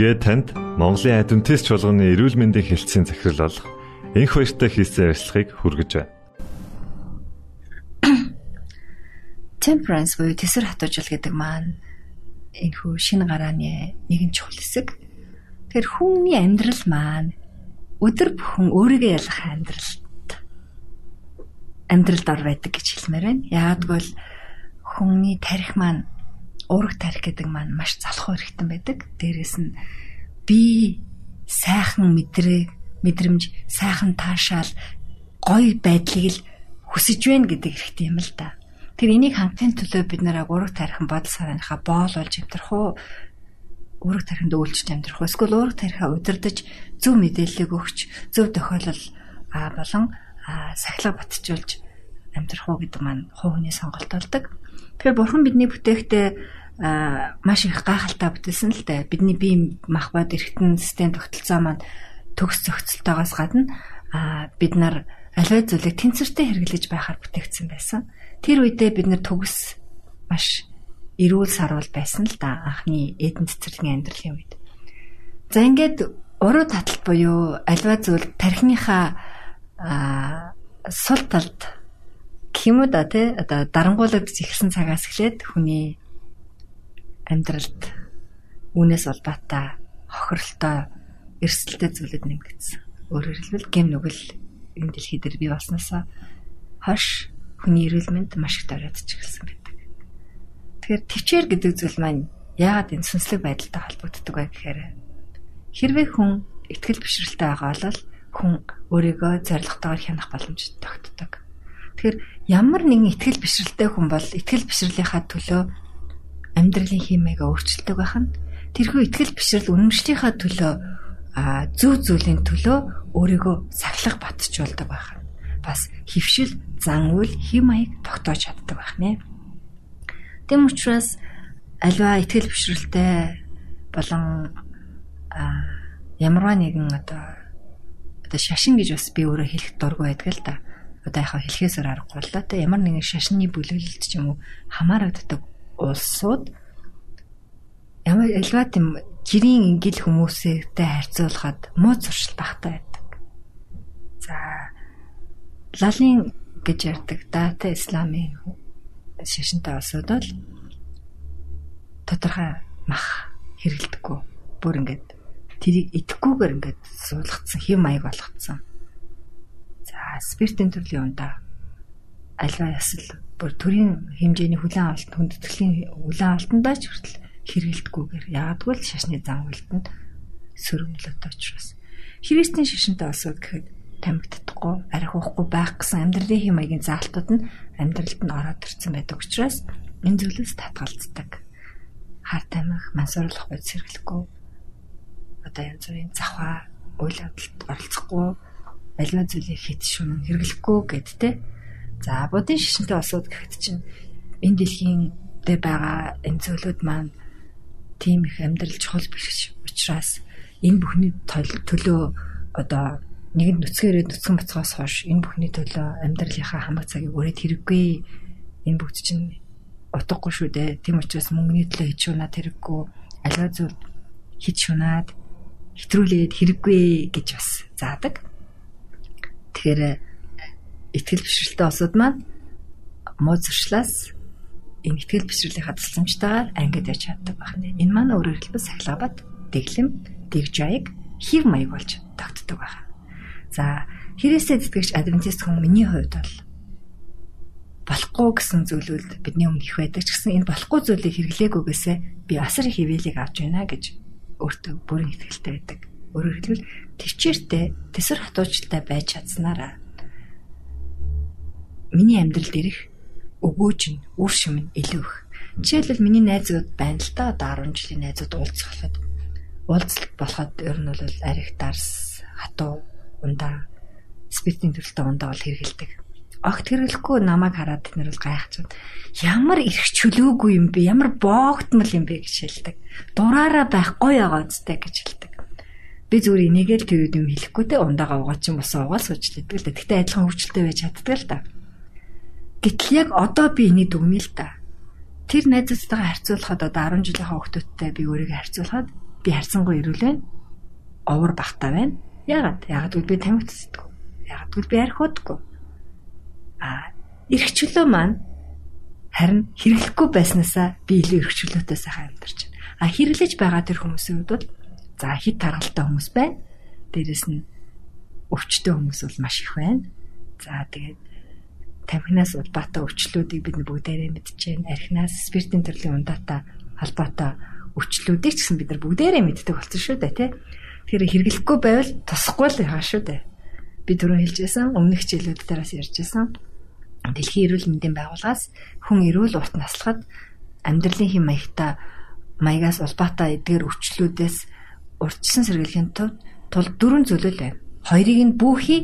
Ингээд танд Монголын айдвантист чуулганы эрүүл мэндийн хэлтсийн захирал болох энх баяртай хийсэн ярилцлагыг хүргэж байна. Temperance буюу тэсэр хатуужил гэдэг маань энэхүү шинэ гарааны нэгэн чухал хэсэг. Тэгэхээр хүний амьдрал маань өдөр бүхэн өөрийгөө ялах амьдралд амьдралд ор байдаг гэж хэлмээр байна. Яагтвэл хүний тарих маань уурах тарих гэдэг маань маш залхуу хэрэгтэй байдаг. Дээрээс нь би сайхан мэдрээ мэдрэмж сайхан таашаал гоё байдлыг л хүсэж байна гэдэг хэрэгтэй юм л да. Тэр энийг хангахын төлөө бид нараа ураг тарих бодол санааныхаа боол болж амтрах уу ураг тариханд үйлчлж амтрах уу эсвэл ураг тарихаа удирдах зөв мэдээллийг өгч зөв тохиолдол а болон сахилга батжуулж амтрах уу гэдэг маань хувь хүний сонголт болдог. Тэгэхээр бурхан бидний бүтээхдээ маш их гайхалтай бүтээсэн л дээ. Бидний бие мах бод эргэтэн систем тогтолцоо маань төгс зохицолтойгоос гадна бид нар аливаа зүйлийг тэнцвэртэй хэрэглэж байхаар бүтээгдсэн байсан. Тэр үедээ бид нэр төгс маш эрүүл сарвал байсан л да анхны эдэн цэцэрлэгийн амьдралын үед. За ингээд уруу таталт буюу альва зүйл тархиныхаа сул талд гэх юм уу да тий одоо дарангуулагдж ихсэн цагаас эхлээд хүний амьдралд үүнээс улбаатай хохирлтой эрсдэлтэй зүйлүүд нэмэгдсэн. Өөрөөр хэлбэл гэм нүгэл энэ дэлхий дээр бий болсноосоо хойш хүний эрүүл мэнд маш их дөрөөдч эхэлсэн байдаг. Тэгэхээр төвчээр гэдэг зүйл маань яагаад энэ сүнслэг байдалтай холбогддог вэ гэхээр хэрвээ хүн ихтгэл бишрэлтэй байгаа бол хүн өөрийгөө зоригтойгоор хянах боломж тогтдог. Тэгэхээр ямар нэгэн ихтгэл бишрэлтэй хүн бол ихтгэл бишрэлийн төлөө амьдралын хэмээгээ өөрчилдөг байх нь тэрхүү ихтгэл бишрэл үнэмшлийнхаа төлөө зөв зүйлийн төлөө өөрийгөө сахилах батжуулдаг байх бас хөвшил зан үйл хэм маяг тогтоож чаддаг байх нэ. Тэм учраас альва ихтгэл бишрэлтэй болон ямарваа нэгэн одоо одоо шашин гэж бас би өөрөө хэлэх дургүй байдаг л да. Одоо яхаа хэлхээсээр аргагүй л да. Тэ ямар нэгэн шашны бүлэглэлт ч юм уу хамаарагддаг улсууд ямар альва тийм жирийн ингээл хүмүүстэй харьцуулахад муу зуршил багтаа байдаг. За лалын гэж ярддаг дата исламын шашинтай улсууд бол тодорхой мах хэрэгэлдэггүй. Бүр ингээд тэрийг идэхгүйгээр ингээд суулгацсан хэм маяг болгоцсон. За спиртийн төрлийн ундаа альва ясал бүр төрийн хэмжээний хүлэн авалт хүндэтгэлийн хүлэн авалтандаа ч хүртэл хэрэгэлдэггүйгээр яадгүй л шашны зан үйлдэнд сөрөмлөд очроос. Христийн шашинтай улсууд гэхэд тамигддаггүй, арих уухгүй байх гэсэн амьдралын хэм маягийн заалтууд нь амьдралд нь ороод ирсэн байдаг учраас энэ зүйлээс татгалздаг. Хар тамхи, мансуурлах бод сэргэлэхгүй. Одоо янз бүрийн завхаа, үйл явдалд оролцохгүй, аливаа зүйлийг хит шүн хэрэглэхгүй гэдтэй. За будын шишинтэй улсууд гэхэд чинь энэ дэлхийн дээр байгаа энэ зүйлүүд маань тийм их амьдрал чухал биш учраас энэ бүхний төлөө одоо нэгэн нүцгээрээ нүцгэн бацгоос хойш энэ бүхний төлөө амьдралынхаа хамаг цагийг өрөөд хэрэггүй энэ бүгд чинь утгагүй шүү дээ. Тийм учраас мөнгөний төлөө хийж шунаад хэрэггүй аливаа зүйл хийж шунаад хэтрүүлээд хэрэггүй гэж бас заадаг. Тэгэхээр итгэл бишрэлтэй осууд маань муу зуршлаас энэ итгэл бишрэлийн хадгалцамжтайгаар ангид яж чаддаг байна. Энэ маань өөрөөр хэлбэл сахилгабад дэглэм, дэгжаяг, хев маяг болж тогтдог байна. За хэрэгсээ зүтгэгч адвентист хүн миний хувьд бол болохгүй гэсэн зүйлүүд бидний өмнө их байдаг ч гэсэн энэ болохгүй зүйлийг хэрэглээгүйгээсээ би асар их хөвөлийг авч байна гэж өөртөө бүрэн итгэлтэй байдаг. Өөрөөр хэлбэл төвчээртэй тэсэр хатуучтай байж чадсанараа миний амьдралд ирэх өгөөж нь үр шим нь илүү их. Жишээлбэл миний найзууд байна л да одоо 10 жилийн найзууд уулзахад уулзалт болоход ер нь бол арих дарс хатуу ундаа спиртийн төрөлтэй ундаа бол хэрэгэлдэг. Огт хэрэглэхгүй намайг хараад тэд нар бол гайхчихад ямар их чөлөөгүй юм бэ? Ямар боогтмол юм бэ гэж хэлдэг. Дураараа байх гоё байгаа үстэй гэж хэлдэг. Би зүгээр энийг л тэр юм хэлэхгүй те ундаага угаа чинь босоо угаал сууж лээдэг л да. Тэгтээ адилхан хөвчлөлтэй байж чаддаг л да. Гэтэл яг одоо би энийг дүгнэе л да. Тэр найзуудтайгаа харьцуулахад одоо 10 жилийн хүүхдүүдтэй би өөрийгөө харьцуулахад би харьцангуй ирүүл байна. Овор багтаа байна. Ягаад? Гэвэл би тамхи. Ягаад гэвэл би архиудаггүй. А эрхчлөө маань харин хэрэглэхгүй байснаасаа би илүү эрхчлөөтэй сайхан амьдарч байна. А хэрэглэж байгаа тэр хүмүүсийн хувьд бол за хит таргалтай хүмүүс байна. Дээрэс нь өвчтөе хүмүүс бол маш их байна. За тэгээд тамхинаас улбаатай өвчлүүдийг бид бүгдээрээ мэдчихээн. Архинаас спиртийн төрлийн ундаатай холбоотой өвчлүүдийг ч гэсэн бид нар бүгдээрээ мэддэг болсон шүү дээ, тий. Тэр хэрэглэхгүй байвал тусахгүй л яа шүү дээ. Би түрүү хэлжсэн, өмнөх хичээлүүд дээрээс ярьжсэн. Дэлхийн эрүүл мэндийн байгууллагаас хүн эрүүл урт наслахад амьдралын хэм маягтай маягаас улбаатай эдгээр өвчлүүдээс урьдчилан сэргийлэхийн тулд тул дөрвөн зүйлэл байна. Хоёрыг нь бүхий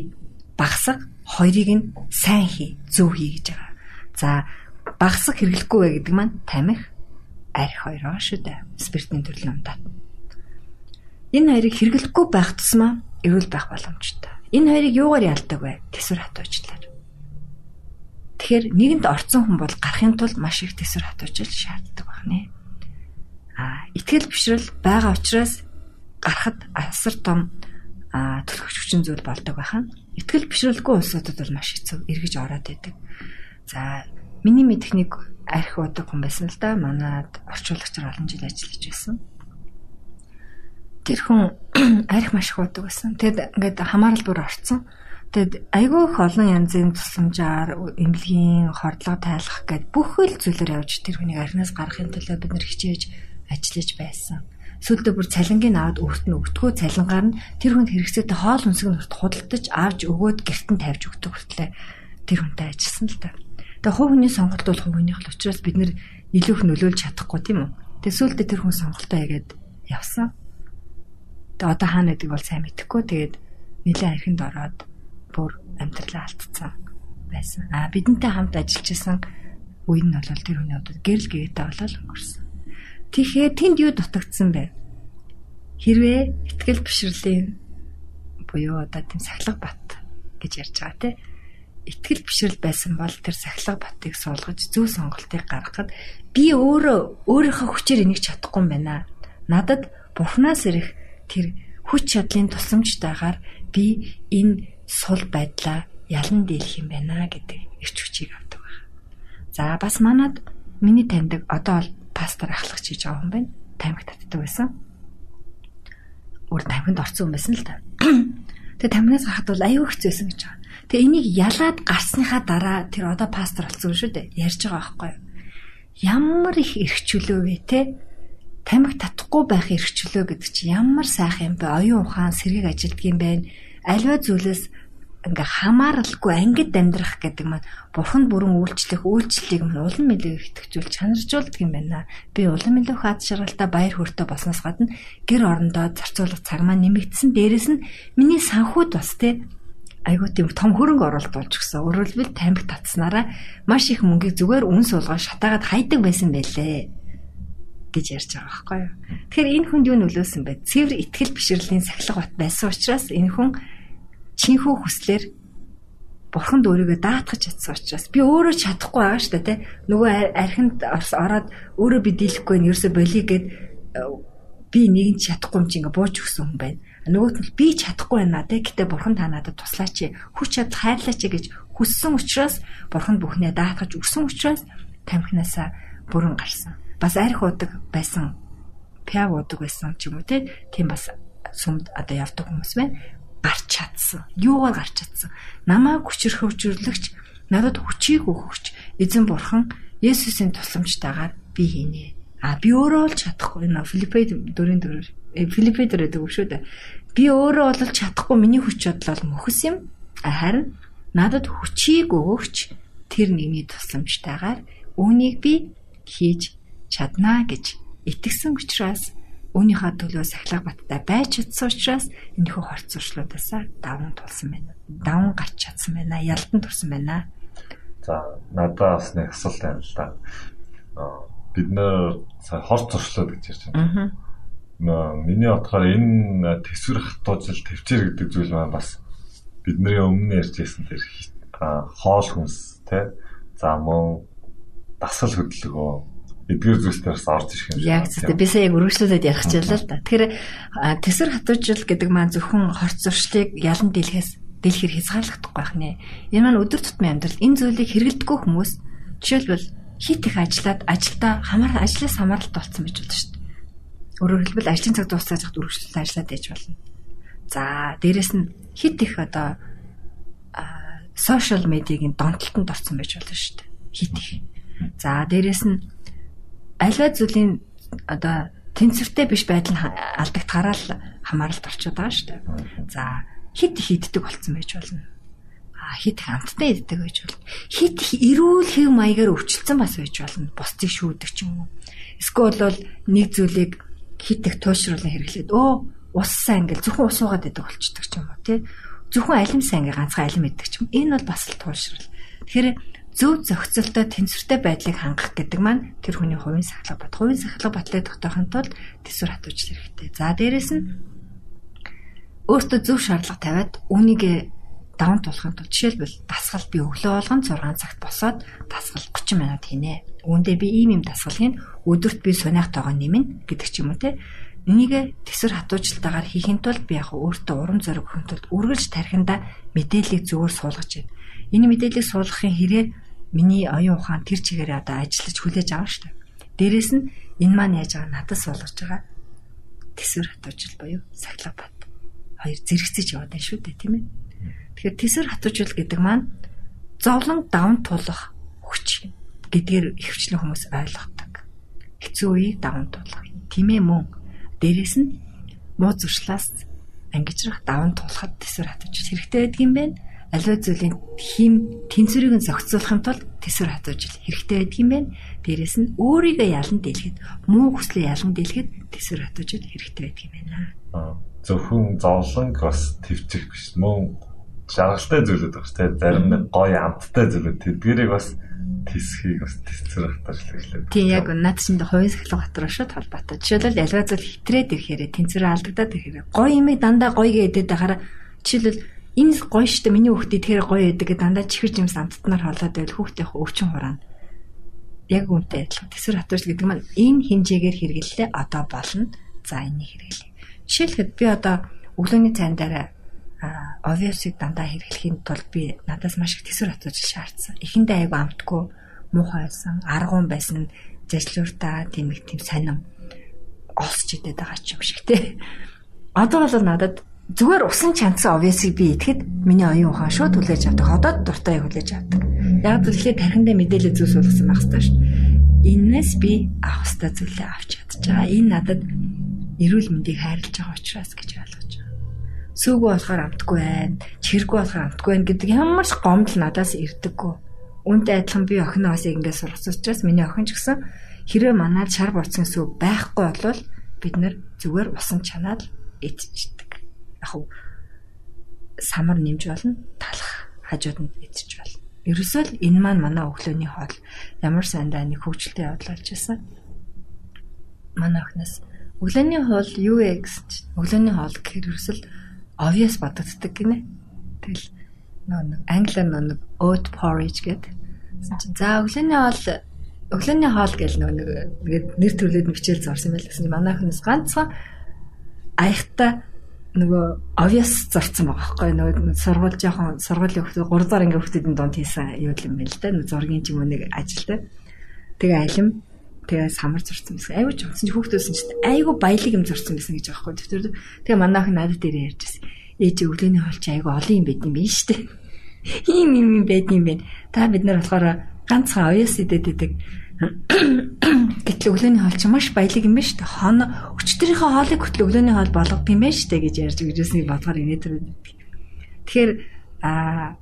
багсаг, хоёрыг нь сайн хий, зөв хий гэж байгаа. За багсаг хэрэглэхгүй бай гэдэг маань тамхи, арх хоёроо шүү дээ. Спиртийн төрлийн ундаа. Энэ хоёрыг хэрэглэхгүй байх тусмаа эрүүл байх боломжтой. Энэ хоёрыг юугаар ялдаг вэ? Тэсвэр хатуужлаар. Тэгэхээр нэгэнд орцсон хүн бол гарахын тулд маш их төсөр хатуужил шаарддаг байна. А итгэл бишрэл байгаа учраас гарахад асар том төлөвч хүчин зүйл болдог байхan. Итгэл бишрэлгүй улсуудад бол маш хэцүү эргэж ороод байдаг. За миний мэдэх нэг арх удаг хүн байсан л да. Манад орчуулагчаар олон жил ажиллаж байсан. Тэр хүн арх маш их удаг байсан. Тэгэд ингээд хамаарал бүр орцсон. Тэгэд айгүй их олон янзын тусламжаар эмнэлгийн хордлого тайлах гэд бүх л зүйлээр явж тэр хүнийг арнаас гаргахын тулд бид нэр хичээж ажиллаж байсан. Сүүлдээ бүр цалингийн аваад өөрт нь өгдөгөө цалингаар нь тэр хүнд хэрэгцээтэй хоол хүнсэг нь худалдаж авч өгөөд гэрт нь тавьж өгдөг хүртлээ тэр хүнтэй ажилласан л та. Тэгээ хувь хүний сонголт бол хувь хүнийх л учраас бид нэр илүү их нөлөөлж чадахгүй тийм үү. Тэгээ сүүлдээ тэр хүн сонголтоо хийгээд явсан. Тэгээ одоо хаана гэдэг бол сайн мэдэхгүй. Тэгээд нэлээд архинд ороод бүр амьдралаа алдсан байсан. А бидэнтэй хамт ажиллаж исэн үе нь бол тэр хүний хувьд гэрэл гээтэй болол өнгөрсөн. Тэгэхээр тэнд юу дутагдсан бэ? Хэрвээ ихтгэл бишрэлийн буюу одоо тийм сахилга бат гэж ярьж байгаа тийм итгэл бишрэл байсан бол тэр сахилга батыг суулгаж зөв сонголтыг гаргахад би өөрөө өөрийнхөө хүчээр энийг чадахгүй юм байна. Надад бурхнаас ирэх тэр хүч чадлын тусламжтайгаар би энэ сул байдлаа ялан дийлэх юм байна гэдэг эрч хүчийг авдаг байна. За бас манад миний таньдаг одоо бол пастор ахлагч хийж байгаа хүн байна. Тамхи татдаг байсан. Өөр тамхинд орсон хүн байсан л та. Тэгээ тамхинаас гарахад бол аюу хэцүүсэн гэж байгаа. Тэгээ энийг ялаад гарсныхаа дараа тэр одоо пастор болсон шүү дээ. Ярьж байгаа байхгүй юу? Ямар их эрхчлөө вэ те? Тамхи татахгүй байх эрхчлөө гэдэг чинь ямар сайхан юм бэ? Оюун ухаан сэргийг ажилтг юм байна альва зүйлээс ингээ хамааралгүй ангид амьдрах гэдэг маань бурханд бүрэн үйлчлэх үйлчлэлийг мань улам илүү итгэжүүл чанаржуулдаг юм байна. Би улам илүү хаад шаргалтай баяр хөөртэй болсноос гадна гэр орондоо зарцуулах цаг маань нэмэгдсэн. Дээрэс нь миний санхуд бас те айгуу тийм том хөрөнгө оруулалт болж гисэн. Өөрөлдвөл тамхи татснараа маш их мөнгийг зүгээр үн суулгаа шатаагаад хайдаг байсан байлээ гэж ярьж байгаа байхгүй юу. Тэгэхээр энэ хүнд юу нөлөөсөн бэ? Цэвэр итгэл бишрэлийн сахилга бат байсан учраас энэ хүн чинхүү хүслээр бурханд өөрийгөө даатгах чадсан учраас би өөрөө чадахгүй байгаа шүү дээ нөгөө архинд ороод өөрөө би дийлэхгүй нь ерөөсө болиё гэд э, би нэгэн чадахгүй юм чи ингээ бууж өгсөн хүн байна. Нөгөөт нь би чадахгүй байна те. Гэтээ бурхан та надад туслаач хүч чадал хайрлаач гэж хүссэн учраас бурхан бүхнээ даатгаж өгсөн учраас тамхинаасаа бүрэн гарсан. Бас арх удаг байсан пяв удаг байсан ч юм уу те. Тийм бас сүмд одоо явдаг хүмүүс байна гарч чадсан. Юугаар гарч чадсан? Намайг хүчрхөвжүүлэгч, надад хүчийг өгөгч эзэн бурхан Есүсийн тусламжтайгаар би хийнэ. А би өөрөө бол чадахгүй. Энэ Филиппед дөрөв дөрөв Филиппед дөрөв дөрөв шүү дээ. Би өөрөө бол чадахгүй. Миний хүч чадал бол мөхс юм. Харин надад хүчийг өгөгч тэр нэгний тусламжтайгаар үүнийг би хийж чаднаа гэж итгэсэн учраас Үүнийхээ төлөө сахилга баттай байж чадсан учраас энэхүү хорц зуршлуудаас даван тулсан байна. Даван гарч чадсан байна. Ялдан турсан байна. За надад бас нэг асуулт байна л да. Бид нэр хорц зуршлууд гэж ярьж байна. Аа. Миний бодохоор энэ төсвөр хатуужил төвчээр гэдэг зүйл маань бас бидний өмнө ярьж байсан тэр хоол хүнс те за мөн дасгал хөдөлгөөн эдгээр зүйлсээр бас орж ирэх юм шиг. Яг зөв. Би сая яг өргөжлүүлээд ярих чийлээ л да. Тэгэхээр тэсэр хатуужил гэдэг маань зөвхөн хорц зуршлыг ялан дийлэхээс дийлэхэр хязгаарлагдахгүй байх нэ. Энэ маань өдөр тутмын амьдрал энэ зүйлийг хэрэглэдэггүй хүмүүс жишээлбэл хит их ажиллаад ажилдаа хамаар ажлаас хамааралтай болсон байж болно шүү дээ. Өөрөөр хэлбэл ажлын цаг дуусаад хад өргөжлөлт ажиллаад байж болно. За дээрэс нь хит их одоо сошиал медиагийн донтолтонд орсон байж болно шүү дээ. Хит их. За дээрэс нь альва зүйлийн одоо тэнцвэртэй биш байдал нь алдагдахаараа л хамааралд орчод байгаа шүү дээ. За хит их иддэг болцсон байж болно. А хит их амттай иддэг байж болно. Хит эрүүл хэв маягаар өвчлцэн бас байж болно. Бусдыг шүүдэг ч юм уу. Эсвэл бол нэг зүйлийг хит их туушруулан хэрэглээд өө ус сайн ингээл зөвхөн ус уугаад иддэг болчдөг ч юм уу тий. Зөвхөн алим сайн ингээл ганцхан алим иддэг ч юм. Энэ бол бас л туушрал. Тэгэхээр зөв зохицолтой тэнцвэртэй байдлыг хангах гэдэг маань тэр хүний хувийн сахлах бат. Хувийн сахлах батлыг тогтоохын тулд төсвөр хатууч хэрэгтэй. За дээрэс нь өөртөө зөв шаардлага тавиад үүнийг даван тулахын тулд жишээлбэл дасгал би өглөө болгон 6 цагт босоод дасгал 30 минут хийнэ. Үүндээ би ийм юм дасгалыг өдөрт би сунаах тоогоо нэмнэ гэдэг ч юм уу те. Энийг төсвөр хатуучлалтаагаар хийхин тулд би яг өөртөө урам зориг өгөхин тулд үргэлж тархинда мэдээллийг зөвөр суулгаж байна. Энэ мэдээллийг суулгахын хэрээр миний оюун ухаан тэр чигээр одоо ажиллаж хүлээж авна шүү дээ. Дээрээс нь энэ маань яаж байгаа надад суулгаж байгаа тэсвэр хатуужил буюу сахилга бат. Хоёр зэрэгцэж яваад байна шүү дээ, тийм ээ. Тэгэхээр тэсвэр хатуужил гэдэг маань зовлон даван тулах хүч гэдгээр ихвчлэн хүмүүс ойлгодог. Хэцүү үеийг даван тулах. Тийм ээ мөн. Дээрээс нь муу зуршлаас ангижрах даван тулахад тэсвэр хатуужил хэрэгтэй байдаг юм байна аливаа зүйлийн хим тэнцвэрийг нь зохицуулахын тулд тэсвэр хатуужил хэрэгтэй байдаг юм байна. Дээрээс нь өөрийгөө ялан дийлэхэд муу хүслээ ялан дийлэхэд тэсвэр хатуужил хэрэгтэй байдаг юм байна. Зөвхөн зовлонг бас твчих биш мөн жаргалтай зүйлүүд багш те зарим нэг гоё амттай зүйлүүд тэдгэрийг бас тисхийг бас хатуужил хэлээ. Тийм яг над чинь хувийн сахилга хатуураа шууд холбоотой. Жишээлбэл аливаа зүйл хитрээд ирэхээр тэнцвэр алдагдаад ирэхээр гоё юм дандаа гоё гэдэг дахаараа жишээлбэл энэ гоё штэ миний хүүхдээ тэгэхээр гоё байдаг гэдэг дандаа чихэр жимс амттнаар холоод байвал хүүхдийн өвчин хураана. Яг үнтэй адилхан. Тэсвэр хатууч гэдэг маань энэ хинжээгээр хэрэглэлээ одоо болно. За энийг хэрэглэе. Жишээлхэд би одоо өглөөний цайн дараа овиосыг дандаа хэрэглэхийн тулд би надаас маш их тэсвэр хатууч шаардсан. Эхэндээ айгу амтгүй муухай байсан, аргуун байсан, зажлууртаа тийм их тийм сонин олсч идэт байгаа ч юм шиг те. Одоо бол надад зүгээр усан чанцсан овьёсыг би идэхэд миний оюун ухаан шууд хүлээж авдаг. Ходоод дуртай хүлээж авдаг. Яг зөвлөхөд тархиндаа мэдээлэл зүйл суулгасан байх хэрэгтэй шүү. Иннээс би авах хэрэгтэй зүйлээ авч чадчихаа. Энэ надад эрүүл мэндийг хайрлаж байгаа учраас гэж ойлгож байгаа. Сүүгөө болохоор амтгүй байна, чирэггүй болохоор амтгүй байна гэдэг ямар ч гомдол надаас ирдэггүй. Үүнтэй адилхан би охиноо бас ингэж сургасан учраас миний охин ч гэсэн хэрвээ манад шар бурцгийн сүү байхгүй бол бид нар зүгээр усан чанаад идчихдэг яг самар нэмж болно талах хажууд нь идэж болно. Ерөөсөө л энэ маань манай өглөөний хоол ямар сайндаа нэг хөгжилтэй явдал болж байсан. Манай охноос өглөөний хоол юу вэ гэсэн чинь өглөөний хоол гэхээр ерөөсөл obvious бодогддаг гинэ. Тэгэл нэг англиар нэг oat porridge гэдэг. За өглөөний хоол өглөөний хоол гэл нэг нэр төрлөөд бичээл зорсон байл гэсэн. Манай охноос ганцхан аягта нөгөө obvious зарцсан байгаа байхгүй. Нөгөө сургууль жоохон сургуулийн хүмүүс 3 дахь анги хүмүүсийн донд хийсэн юу юм бэ л да нөгөө зургийн ч юм уу нэг ажилтай тэгээ алим тэгээ самар зурцсан байсан. Айгуу ч онсон хүүхдөөсөн ч айгуу баялаг юм зурцсан байсан гэж байхгүй. Тэр тэгээ манайх надад дээр ярьжсэн ээж өглөөний хоол чи айгуу олон юм байд юм байна штэ ийм юм юм байд юм байна. Та бид нар болохоор ганцхан obvious идэд идэг Гэтэл өглөөний хоол чи маш баялаг юм байна шүү дээ. Хон өчтөрийнхөө хоолыг хөтөл өглөөний хоол болгох юм байна шүү дээ гэж ярьж ирээсний бодгоор инээд тэр. Тэгэхээр а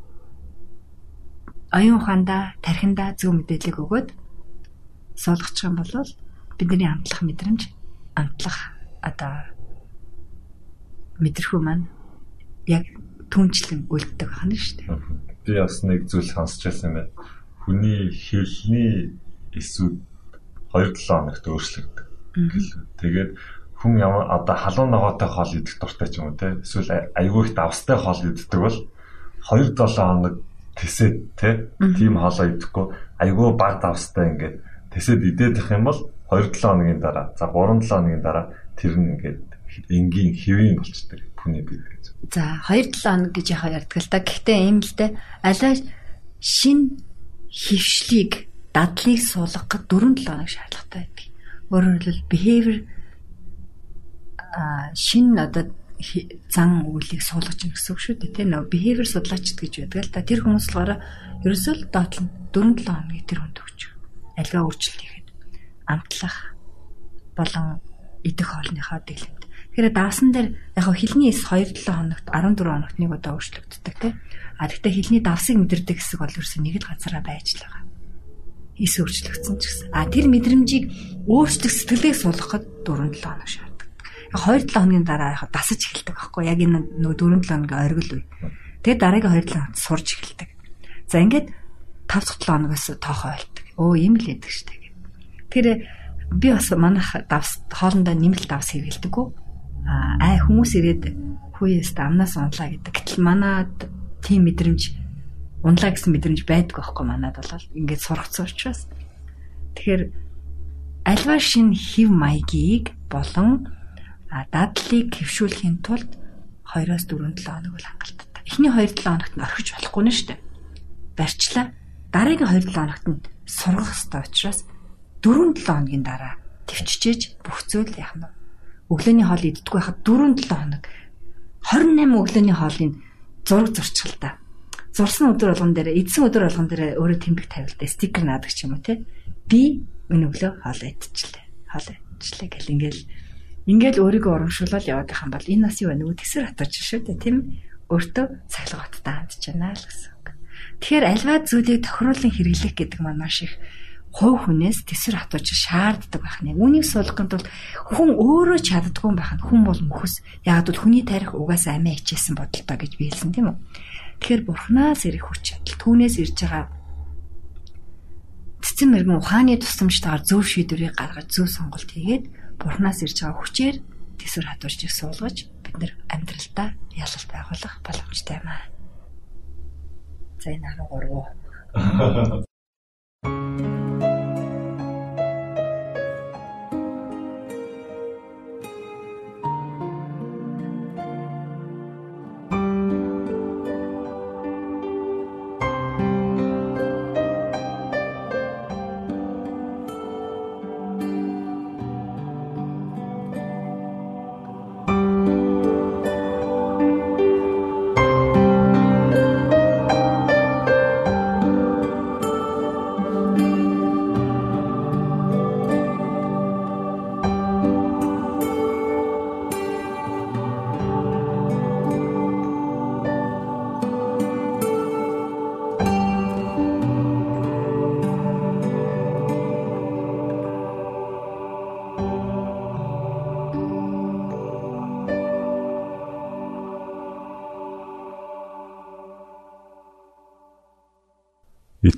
оюун ухаанда тархинда зөв мэдээлэл өгөөд суулгачих юм бол бидний амтлах мэдрэмж амтлах одоо мэдрэхүү маань яг түнчлэн үлддэг байна шүү дээ. Би бас нэг зүйл сонсч байсан юм байна. Хүний хэлний эсүүд 2-7 хоногт өөрчлөгдөв. Тэгээд хүн ямар одоо халуун ногоотой хоол идэх дуртай ч юм уу те эсвэл айгүй их давстай хоол иддэг бол 2-7 хоног тэсэд те тийм хоолоо идэхгүй айгүй баг давстай ингээд тэсэд идэх юм бол 2-7 хоногийн дараа за 3-7 хоногийн дараа тэр нь ингээд энгийн хэвийн болчдөг хүний бие гэж. За 2-7 хоног гэж яхаа ярьдаг л та. Гэхдээ ийм л дээ алай шин хөвшлийг дадлыг суулгахад 4-7 хоног шаардлагатай байдаг. Өөрөөр хэлбэл behavior а шин одоо зан үйлийг суулгаж гин гэсэн үг шүү дээ тийм нөө behavior судлаачд гэж байдаг л та. Тэр хүмүүс болохоор ерөөсөө л доотлон 4-7 хоногийн тэр хүнд өгч. Альва өөрчлөлт хийхэд амтлах болон идэх хоолныхоо дэглэмт Тэгэхээр давсан дээр яг хилний эс 2-7 хоногт 14 хоногт нэг удаа өөрчлөгддөг тийм а гэхдээ хилний давсыг мэдэрдэг хэсэг бол ерөөсөө нэг л газараа байж л байгаа эс өөрчлөгдсөн ч гэсэн а тэр мэдрэмжийг өөрчлөх сэтгэлийг суулгахад 4-7 хоног шаа 2-7 хоногийн дараа яг дасаж эхэлдэг байхгүй яг энэ нөгөө 4-7 хоногийн оргил үе. Тэгээд дараагийн 2-7 хоногт сурж эхэлдэг. За ингээд 5-7 хоногоос тоохоо ойлдог. Өө юм л яадаг штэ гэх. Тэр би бас манайх давс хоолндоо нэмэлт давс хэрэгэлдэггүй. Аа хүмүүс ирээд хүүээс амнаас унлаа гэдэг. Гэтэл манад тийм мэдрэмж унлаа гэсэн мэдрэмж байдгүй байхгүй манад бол ингээд сургацсан учраас. Тэгэхээр альва шин хев маягийг болон дадлыг хэвшүүлэхийн тулд 2-4 7 хоног бол хангалттай. Эхний 2-7 хоногт нь орхиж болохгүй нь шүү дээ. Барьчлаа. Дараагийн 2-7 хоногт нь сургах хэрэгтэй учраас 4-7 хоногийн дараа төвчжээж бүх зүйл яах нь өглөөний хоол иддэггүй байхад 4-7 хоног 28 өглөөний хоолыг зураг зурчихл та. Зурсан өдөр болгон дээр эдсэн өдөр болгон дээр өөрөө тэмдэг тавилдаа стикер наадаг ч юм уу те. Би энэ өглөө хоол идчихлээ. Хоол идчихлээ гэл ингээл Ингээл өөрийгөө урамшуулаад яваад байх юм бол энэ нас юу вэ? Нөгөө тэсэр хатаж шүү дээ, тийм өөртөө цахилгааттай хандж байна л гэсэн үг. Тэгэхээр альва зүйлийг тохируулан хэрэглэх гэдэг маань маш их хувь хүнээс тэсэр хатууч шаарддаг байх нэ. Үүнийг суулгахын тулд хүн өөрөө чаддгүй байх нь хүн бол мөхөс. Яг бол хүний тарих угаасаа амиа хичээсэн бодолтой гэж би хэлсэн тийм үү. Тэгэхээр бурхнаас ирэх хүч чадал түүнээс ирж байгаа цэцэн мэрэгэн ухааны тусламжтайгаар зөв шийдвэрийг гаргаж зөв сонголт хийгээд Бурханаас ирж байгаа хүчээр төсвөр хадуурчийг суулгаж бид нэр амьдралдаа ялалт байгуулах боломжтой юм аа. За энэ 13.